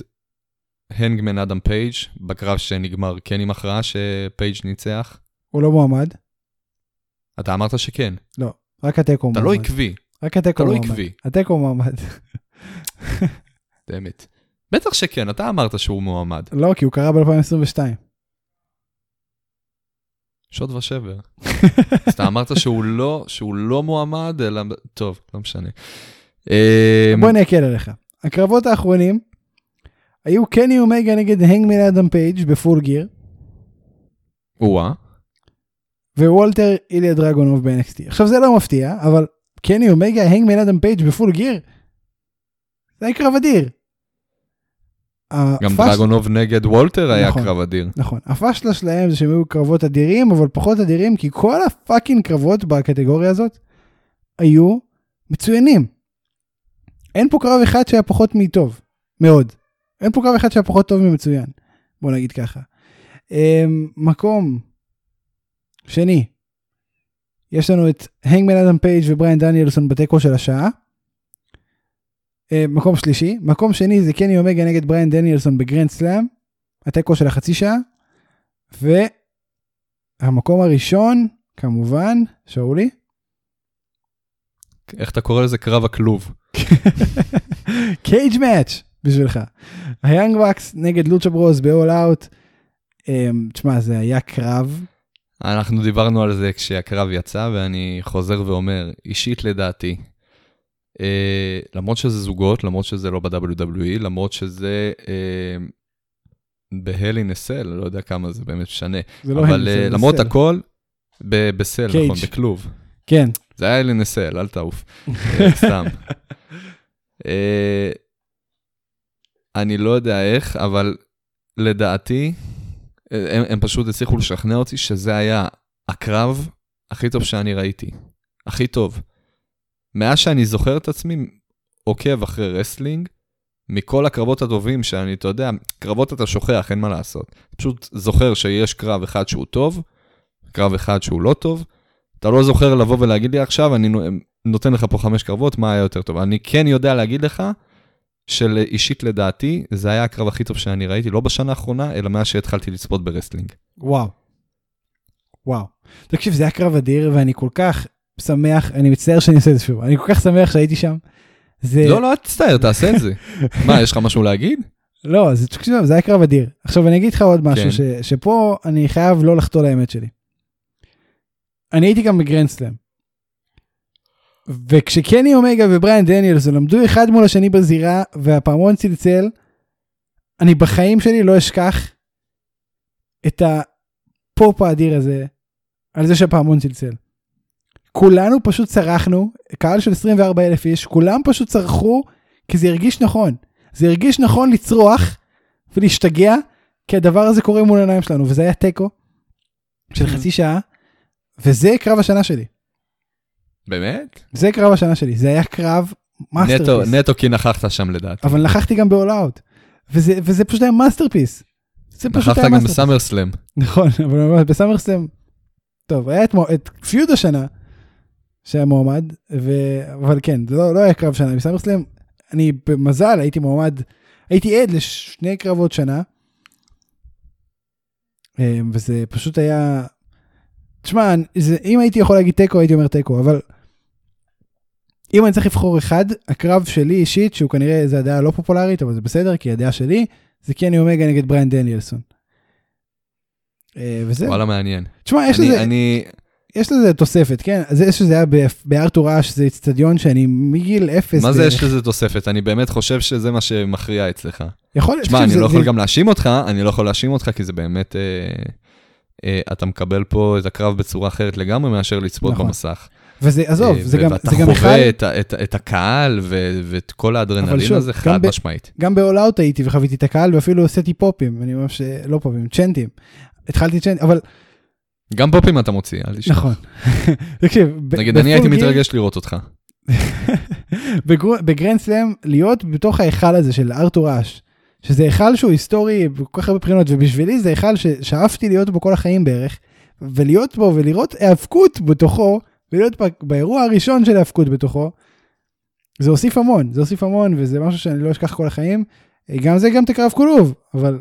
הנגמן אדם פייג' בקרב שנגמר כן עם הכרעה שפייג' ניצח. הוא לא מועמד, אתה אמרת שכן. רק התיקו אתה מועמד. לא עקבי. רק התיקו אתה לא מועמד. עקבי. התיקו מועמד. באמת. בטח שכן, אתה אמרת שהוא מועמד. לא, כי הוא קרה ב-2022. שוד ושבר. אז אתה אמרת שהוא לא, שהוא לא מועמד, אלא... טוב, לא משנה. אמ, בוא אני אקל עליך. הקרבות האחרונים היו קני אומגה נגד הנגמן אדם פייג' ב Full Gear, או-אה. ווולטר איליה דרגונוב ב-NXT. עכשיו זה לא מפתיע, אבל קני אומגה, הנגמן אדם פייג' ב Full Gear, זה היה קרב אדיר. גם הפש- דרגונוב נגד וולטר היה נכון. קרב אדיר. נכון, הפשלה שלהם זה שהם היו קרבות אדירים, אבל פחות אדירים, כי כל ה fucking קרבות בקטגוריה הזאת היו מצוינים. אין פה קרב אחד שהיה פחות מטוב, מאוד. אין פה קרב אחד שהיה פחות טוב ממצוין, בוא נגיד ככה. אמ, מקום שני, יש לנו את הנגמן אדם פייג' ובריאן דניאלסון בתיקו של השעה. אמ, מקום שלישי, מקום שני זה קני אומגה נגד בריאן דניאלסון ב Grand Slam, התיקו של החצי שעה. והמקום הראשון, כמובן, שאולי, איך אתה קורא לזה קרב הכלוב? cage match בשבילך. היאנג באקס נגד לוצ'ה ברוס ב-all out. אמ, תשמע, זה היה קרב, אנחנו דיברנו על זה כשהקרב יצא, ואני חוזר ואומר, אישית לדעתי, אה, למרות שזה זוגות, למרות שזה לא ב-WWE, למרות שזה אה, אין אסל, לא יודע כמה זה באמת משנה, זה לא אבל הם, אה, זה למרות בסדר. הכל, ב- בסל, קייג'. נכון, בכלוב. כן, זה היה אלן אסל, אל תעוף, אה, סתם. אה, אני לא יודע איך, אבל לדעתי, אה, הם, הם פשוט הצליחו לשכנע אותי שזה היה הקרב הכי טוב שאני ראיתי. הכי טוב. מאז שאני זוכר את עצמי עוקב אחרי wrestling, מכל הקרבות הטובים שאני, אתה יודע, קרבות אתה שוכח, אין מה לעשות. פשוט זוכר שיש קרב אחד שהוא טוב, קרב אחד שהוא לא טוב, אתה לא זוכר לבוא ולהגיד לי עכשיו, אני נו- נותן לך פה חמש קרבות, מה היה יותר טוב. אני כן יודע להגיד לך, שאישית לדעתי, זה היה הקרב הכי טוב שאני ראיתי, לא בשנה האחרונה, אלא מאז שהתחלתי לצפות ב wrestling. וואו. וואו. תקשיב, זה היה קרב אדיר, ואני כל כך שמח, אני מצטער שאני עושה את זה שוב, אני כל כך שמח שהייתי שם. זה... לא, לא, אל תצטער, תעשה את זה. מה, יש לך משהו להגיד? לא, זה, תקשיב, זה היה קרב אדיר. עכשיו אני אגיד לך עוד משהו, כן. ש, שפה אני חייב לא לחטוא לאמת שלי. אני הייתי גם בגרנדסלאם. וכשקני אומגה ובריאן דניאלסון עמדו אחד מול השני בזירה והפעמון צלצל, אני בחיים שלי לא אשכח את הפופ האדיר הזה על זה שהפעמון צלצל. כולנו פשוט צרחנו, קהל של 24 אלף איש, כולם פשוט צרחו כי זה הרגיש נכון. זה הרגיש נכון לצרוח ולהשתגע, כי הדבר הזה קורה מול העיניים שלנו, וזה היה תיקו של חצי שעה, וזה קרב השנה שלי. באמת? זה קרב השנה שלי, זה היה קרב נטו, masterpiece. נטו כי נכחת שם לדעתי. אבל נכחתי גם ב-all וזה, וזה פשוט היה masterpiece. זה פשוט נכחת היה גם masterpiece. בסאמר סלאם. נכון, אבל ממש בסאמרסלאם, טוב, היה את, את feud השנה, שהיה מועמד, ו... אבל כן, זה לא, לא היה קרב שנה, בסאמרסלאם, אני במזל הייתי מועמד, הייתי עד לשני קרבות שנה, אה, וזה פשוט היה, תשמע, זה, אם הייתי יכול להגיד תיקו, הייתי אומר תיקו, אבל אם אני צריך לבחור אחד, הקרב שלי אישית, שהוא כנראה, זה הדעה לא פופולרית, אבל זה בסדר, כי הדעה שלי, זה קני אומגה נגד בריאן דניאלסון. אה, וזהו. וואלה מעניין. תשמע, יש אני- לזה, אני, יש לזה תוספת, כן? זה שזה היה בארתור אש, זה אצטדיון שאני מגיל אפס. מה זה בערך- יש לזה תוספת? אני באמת חושב שזה מה שמכריע אצלך. יכול, תשמע, תקשיב, אני לא יכול גם להאשים אותך, אני לא יכול להאשים אותך, כי זה באמת... אה, אה, אתה מקבל פה את הקרב בצורה אחרת לגמרי מאשר לצפות נכון. במסך. וזה, עזוב, אה, זה גם, ואתה זה גם אחד, חווה את הקהל ו- ואת כל האדרנלין הזה חד משמעית. גם ב-all out הייתי וחוויתי את הקהל ואפילו עשיתי פופים, אני ממש, לא פופים, צ'נטים. התחלתי צ'נט, אבל גם פופים אתה מוציא, אל תשכח. נכון. תקשיב, נגיד, אני הייתי מתרגש לראות אותך. בגר- בגרנד סלאם להיות בתוך ההיכל הזה של ארתור אש, שזה היכל שהוא היסטורי בכל כך הרבה בחינות, ובשבילי זה היכל ששאפתי להיות בו כל החיים בערך, ולהיות בו ולראות היאבקות בתוכו, ולהיות באירוע הראשון של היאבקות בתוכו, זה הוסיף המון, זה הוסיף המון, וזה משהו שאני לא אשכח כל החיים. גם זה גם את הקרב כולוב, אבל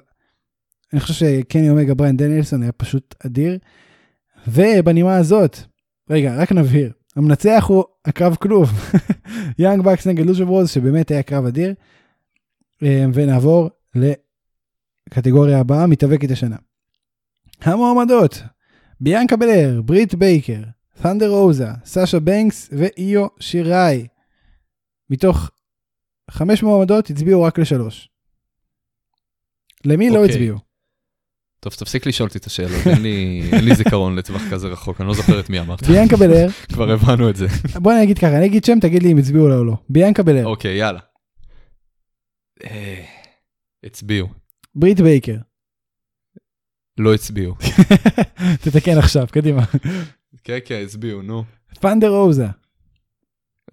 אני חושב שקני אומגה בריין דניאלסון היה פשוט אדיר. ובנימה הזאת, רגע, רק נבהיר, המנצח הוא הקרב כלוב. יאנג בקס נגד לוז'ו ברוז, שבאמת היה קרב אדיר. אה, ונעבור לקטגוריה הבאה, מתאבקת השנה. המועמדות, ביאנקה בלר, ברית בייקר, ת'נדר רוזה, סאשה בנקס ואיו שיראי. מתוך חמש מועמדות הצביעו רק לשלוש. למי לא אוקיי. הצביעו? טוב, תפסיק לשאול אותי את השאלות, אין לי, אין לי זיכרון לטווח כזה רחוק, אני לא זוכר את מי אמרת. ביאנקה בלר, כבר הבנו את זה. בוא אני אגיד ככה, אני אגיד שם, תגיד לי אם הצביעו לה או לא. ביאנקה בלר, אוקיי, יאללה. אה, הצביעו. ברית בייקר. לא הצביעו. תתקן עכשיו, קדימה. כן, כן, הצביעו, נו. פנדר רוזה,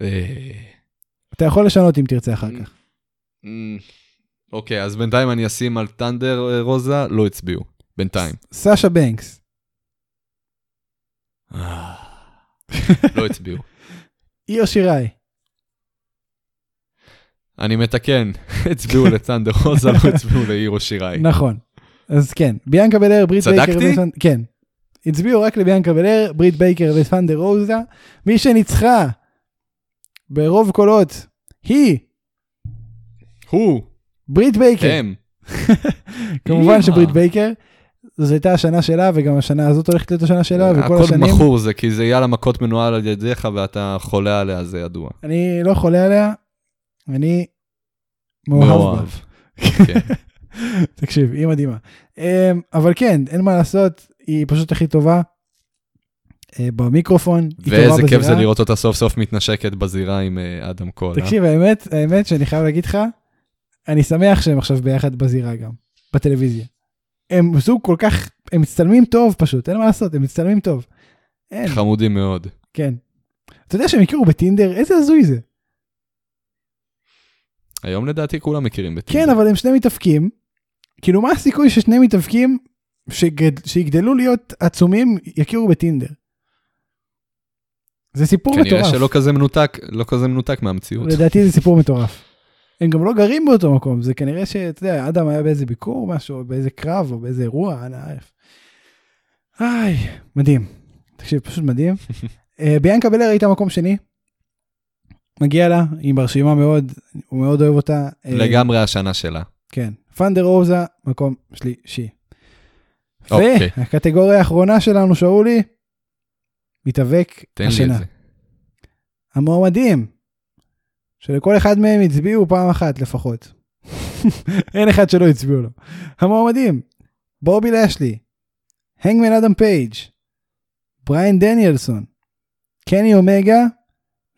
אה, אתה יכול לשנות אם תרצה אחר כך. אמ, אוקיי, אז בינתיים אני אשים על טנדר אה, רוזה, לא הצביעו. בינתיים. סאשה בנקס, אה, לא הצביעו. איו שיראי, אני מתקן, הצביעו לת'אנדר רוזה, לא הצביעו לאיו שיראי. נכון. אז כן, ביאנקה בלר, ברית בייקר, צדקתי? ופנ- כן. הצביעו רק לביאנקה בלר, ברית בייקר ות'אנדר רוזה. מי שניצחה ברוב קולות היא הוא, ברית בייקר. הם. כמובן. שברית בייקר, זו הייתה השנה שלה וגם השנה הזאת הולכת להיות השנה שלה וכל הכל השנים. מכור זה, כי זה יאללה מכות מנוהל על ידיך ואתה חולה עליה, זה ידוע. אני לא חולה עליה, אני מאוהב בה. כן. תקשיב, היא מדהימה. אמ, אבל כן, אין מה לעשות, היא פשוט הכי טובה. אה, במיקרופון, היא טובה ואיזה כיף בזירה. זה לראות אותה סוף סוף מתנשקת בזירה עם אה, אדם קול. אה? תקשיב, האמת, האמת שאני חייב להגיד לך, אני שמח שהם עכשיו ביחד בזירה גם, בטלוויזיה. הם זוג כל כך, הם מצטלמים טוב פשוט, אין מה לעשות, הם מצטלמים טוב. אין, חמודים מאוד. כן. אתה יודע שהם הכירו בטינדר? איזה הזוי זה. היום לדעתי כולם מכירים בטינדר. כן, אבל הם שני מתאפקים. כאילו, מה הסיכוי ששני מתאפקים שגד... שיגדלו להיות עצומים יכירו בטינדר? זה סיפור כנראה מטורף. שלא כזה מנותק, לא כזה מנותק מהמציאות. לדעתי זה סיפור מטורף. הם גם לא גרים באותו מקום, זה כנראה שאתה יודע, אדם היה באיזה ביקור, משהו, או באיזה קרב, או באיזה אירוע, אנא ערף. איי, מדהים. תקשיב, פשוט מדהים. אה, ביאנקה בלר הייתה מקום שני. מגיע לה, היא מרשימה מאוד, הוא מאוד אוהב אותה. אה, לגמרי השנה שלה. כן. פנדר רוזה, מקום שלישי. אוקיי. והקטגוריה האחרונה שלנו, שאולי, מתאבק השנה. המועמדים, שלכל אחד מהם הצביעו פעם אחת לפחות. אין אחד שלא הצביעו לו. המועמדים, בובי לאשלי, הנגמן אדם פייג', בריין דניאלסון, קני אומגה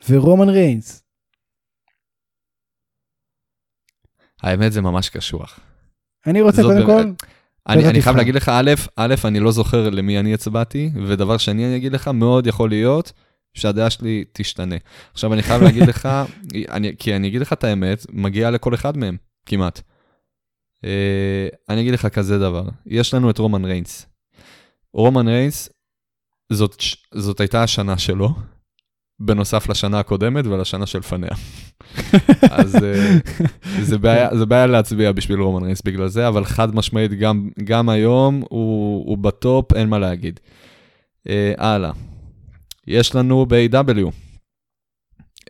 ורומן ריינס. האמת זה ממש קשוח. אני רוצה קודם כל, אני, אני חייב. להגיד לך, א', א', אני לא זוכר למי אני הצבעתי, ודבר שני אני אגיד לך, מאוד יכול להיות שהדעה שלי תשתנה. עכשיו אני חייב להגיד לך, אני, כי אני אגיד לך את האמת, מגיע לכל אחד מהם, כמעט. אה, אני אגיד לך כזה דבר, יש לנו את רומן ריינס. רומן ריינס, זאת, זאת הייתה השנה שלו, בנוסף לשנה הקודמת ולשנה שלפניה. אז אה, זה בעיה, זה בעיה להצביע בשביל רומן ריינס בגלל זה, אבל חד משמעית גם, גם היום הוא, הוא בטופ, אין מה להגיד. אה, הלאה. יש לנו ב-AW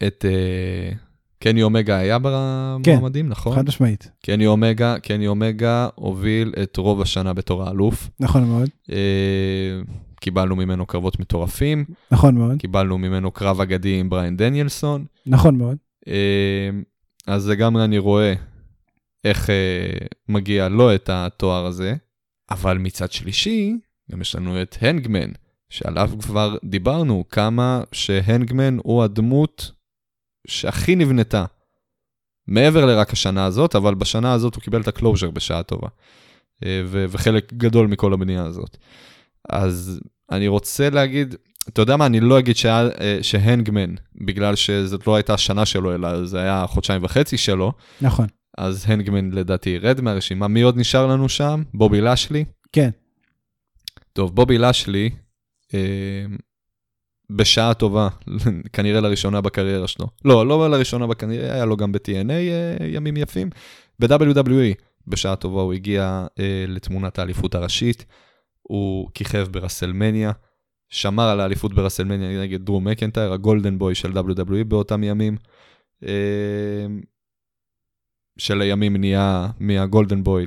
את אה, קני אומגה היה במועמדים, נכון? חד משמעית, קני אומגה, קני אומגה הוביל את רוב השנה בתור האלוף. נכון מאוד, אה, קיבלנו ממנו קרבות מטורפים, נכון מאוד, קיבלנו ממנו קרב אגדי עם בריין דניאלסון. נכון מאוד, אה, אז לגמרי אני רואה איך אה, מגיע לו את התואר הזה, אבל מצד שלישי, גם יש לנו את הנגמן, שעליו כבר דיברנו, כמה שהנגמן הוא הדמות שהכי נבנתה. מעבר לרק השנה הזאת, אבל בשנה הזאת הוא קיבל את הקלוז'ר בשעה טובה. אה, ו- וחלק גדול מכל הבנייה הזאת. אז אני רוצה להגיד, אתה יודע מה, אני לא אגיד שהיה, אה, שהנגמן, בגלל שזאת לא הייתה השנה שלו, אלא זה היה חודשיים וחצי שלו, נכון, אז הנגמן לדעתי ירד מהרשימה. מי עוד נשאר לנו שם? בובי לשלי. כן, טוב, בובי לשלי, בשעה טובה, כנראה לראשונה בקריירה שלו. לא, לא לראשונה בקריירה, היה לו גם ב-TNA אה, ימים יפים. ב-WWE, בשעה טובה הוא הגיע אה, לתמונת האליפות הראשית, הוא כיכב ברסלמניה, שמר על האליפות ברסלמניה נגד דרום מקנטייר, הגולדן בוי של WWE באותם ימים. אה, של הימים נהיה מהגולדן בוי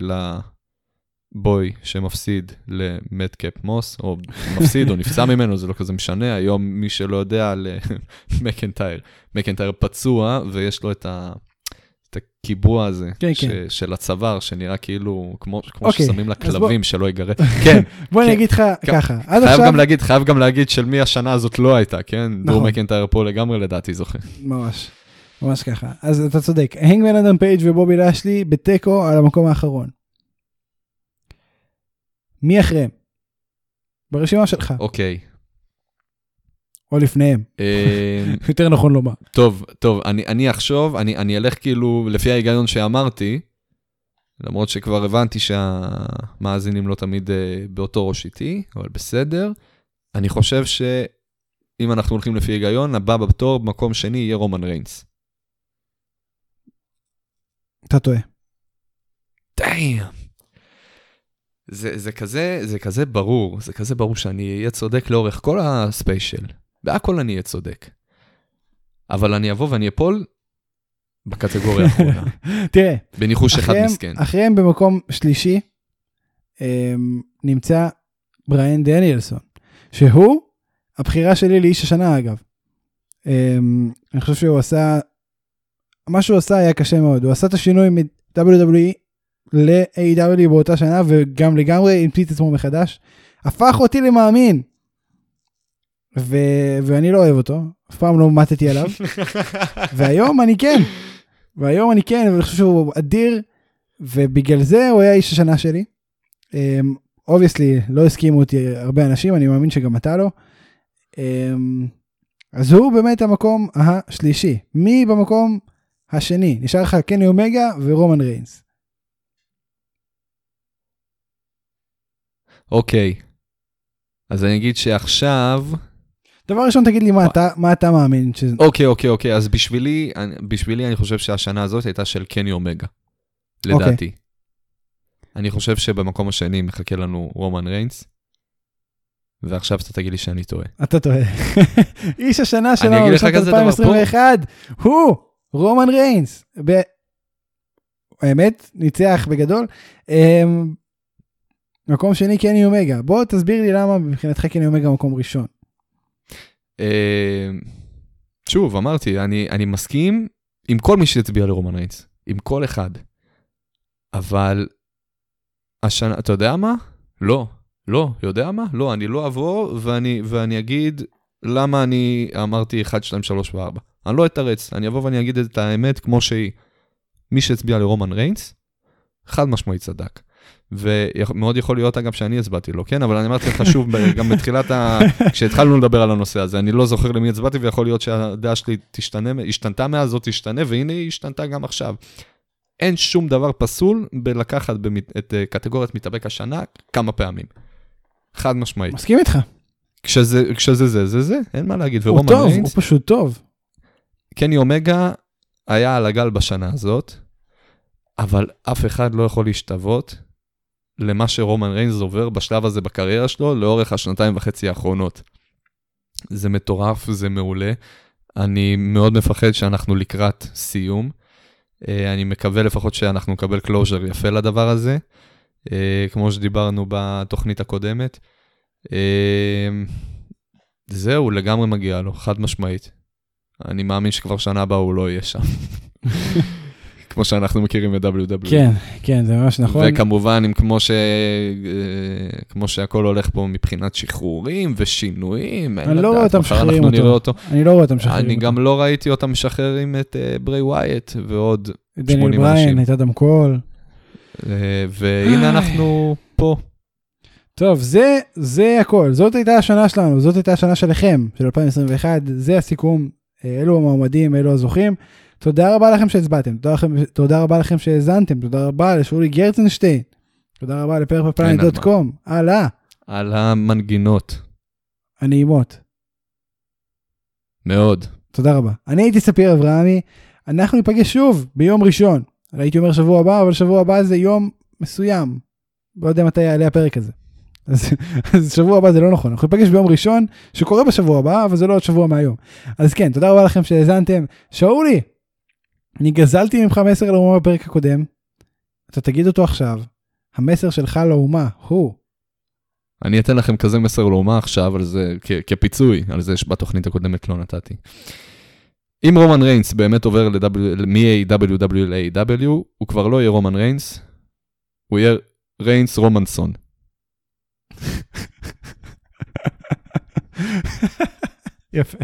לבוי שמפסיד למדקאפ מוס, או מפסיד או נפצע ממנו, זה לא כזה משנה. היום מי שלא יודע, למקנטייר, מקנטייר פצוע ויש לו את ה... את הקיבוע הזה כן, ש, כן. של הצוואר, שנראה כאילו, כמו, כמו אוקיי, ששמים לכלבים שלא יגרד. כן, בוא אני כן. אגיד לך כן. ככה, עד חייב עכשיו, גם להגיד, חייב גם להגיד של מי השנה הזאת לא הייתה, כן? דרום נכון. מקנטייר פה לגמרי לדעתי זוכה. ממש, ממש ככה. אז אתה צודק, הנגמן אדם פייג' ובובי לשלי בתיקו על המקום האחרון. מי אחריהם? ברשימה שלך, אוקיי. או לפניהם, אה, יותר נכון לומר. טוב, טוב, אני, אני אחשוב, אני, אני אלך כאילו לפי ההיגיון שאמרתי, למרות שכבר הבנתי שהמאזינים לא תמיד אה, באותו ראש איתי, אבל בסדר. אני חושב שאם אנחנו הולכים לפי היגיון, הבא בתור במקום שני יהיה רומן ריינס. אתה טועה. דאם. זה, זה כזה, זה כזה ברור, זה כזה ברור שאני אהיה צודק לאורך כל הספיישל. בהכל אני אהיה צודק. אבל אני אבוא ואני אפול בקטגוריה האחרונה. תראה, בניחוש אחד מסכן. אחריהם במקום שלישי אמ, נמצא בריאן דניאלסון, שהוא הבחירה שלי לאיש השנה אגב. אמ, אני חושב שהוא עשה, מה שהוא עשה היה קשה מאוד, הוא עשה את השינוי מ-WWE ל-AW באותה שנה וגם לגמרי המציא את עצמו מחדש, הפך אותי למאמין. ו- ואני לא אוהב אותו, אף פעם לא מתתי עליו, והיום אני כן. והיום אני כן, ואני חושב שהוא אדיר, ובגלל זה הוא היה איש השנה שלי. obviously לא הסכימו אותי הרבה אנשים, אני מאמין שגם אתה לא. אמ, אז הוא באמת המקום השלישי. מי במקום השני? נשאר לך קני אומגה ורומן ריינס. אוקיי. אז אני אגיד שעכשיו... דבר ראשון תגיד לי מה אתה, מה אתה מאמין. ש... אוקיי, אוקיי, אוקיי, אז בשבילי, אני- בשבילי אני חושב שהשנה הזאת הייתה של קני אומגה. לדעתי. אני חושב שבמקום השני מחכה לנו רומן ריינס. ועכשיו אתה תגיד לי שאני טועה. אתה טועה. איש השנה שלנו בשנת כזה דבר, 2021 הוא רומן ריינס. ב... האמת, ניצח בגדול. אמ, מקום שני קני אומגה. בוא תסביר לי למה מבחינתך קני אומגה מקום ראשון. אה, שוב, אמרתי, אני, אני מסכים עם כל מי שהצביע לרומן ריינס, עם כל אחד. אבל השנה, אתה יודע מה? לא. לא, יודע מה? לא, אני לא אבוא ואני, ואני אגיד למה אני אמרתי 1, 2, 3 ו-4. אני לא אתרץ, אני אבוא ואני אגיד את האמת כמו שהיא. מי שהצביע לרומן ריינס, חד משמעית צדק. ומאוד יכול להיות אגב שאני הצבעתי לו, כן? אבל אני אמרתי לך שוב, גם בתחילת ה... כשהתחלנו לדבר על הנושא הזה, אני לא זוכר למי הצבעתי, ויכול להיות שהדעה שלי תשתנה, השתנתה מאז, זאת תשתנה, והנה היא השתנתה גם עכשיו. אין שום דבר פסול בלקחת במת- את אה, קטגוריית מתאבק השנה כמה פעמים. חד משמעית. מסכים איתך. כשזה, כשזה זה, זה זה, אין מה להגיד. הוא טוב, הוא ריינס, פשוט טוב. קני אומגה היה על הגל בשנה הזאת, אבל אף אחד לא יכול להשתוות למה שרומן ריינס עובר בשלב הזה בקריירה שלו לאורך השנתיים וחצי האחרונות. זה מטורף, זה מעולה. אני מאוד מפחד שאנחנו לקראת סיום. אה, אני מקווה לפחות שאנחנו נקבל closure יפה לדבר הזה, אה, כמו שדיברנו בתוכנית הקודמת. אה, זהו, לגמרי מגיע לו, חד משמעית. אני מאמין שכבר שנה הבאה הוא לא יהיה שם. כמו שאנחנו מכירים ב-WWE. כן, כן, זה ממש נכון. וכמובן, אם כמו, ש... אה, כמו שהכל הולך פה מבחינת שחרורים ושינויים, אני לא רואה אותם משחררים אותו. אותו. אני לא רואה אותם משחררים. אני אותו. גם לא ראיתי אותם משחררים את אה, ברי ווייט ועוד, דניאל 80 בריין, אנשים. את אדם קול. uh, והנה אנחנו פה. טוב, זה, זה הכל. זאת הייתה השנה שלנו, זאת הייתה השנה שלכם, של 2021. זה הסיכום. אה, אלו המועמדים, אלו הזוכים. תודה רבה לכם שהצבעתם, תודה, לכם, תודה רבה לכם שהאזנתם, תודה רבה לשאולי גרצנשטיין, תודה רבה לפרפלפליין.קום, הלאה, על המנגינות. הנעימות. מאוד. תודה רבה. אני הייתי ספיר אברהמי, אנחנו ניפגש שוב ביום ראשון. הייתי אומר שבוע הבא, אבל שבוע הבא זה יום מסוים. לא יודע מתי יעלה הפרק הזה. אז, אז שבוע הבא זה לא נכון, אנחנו ניפגש ביום ראשון, שקורה בשבוע הבא, אבל זה לא עוד שבוע מהיום. אז כן, תודה רבה לכם שהאזנתם. שאולי, אני גזלתי ממך מסר לאומה בפרק הקודם, אתה תגיד אותו עכשיו. המסר שלך לאומה הוא. אני אתן לכם כזה מסר לאומה עכשיו על זה, כ- כפיצוי, על זה שבתוכנית הקודמת לא נתתי. אם רומן ריינס באמת עובר מ-AW ל-AW, הוא כבר לא יהיה רומן ריינס, הוא יהיה ריינס רומנסון. יפה.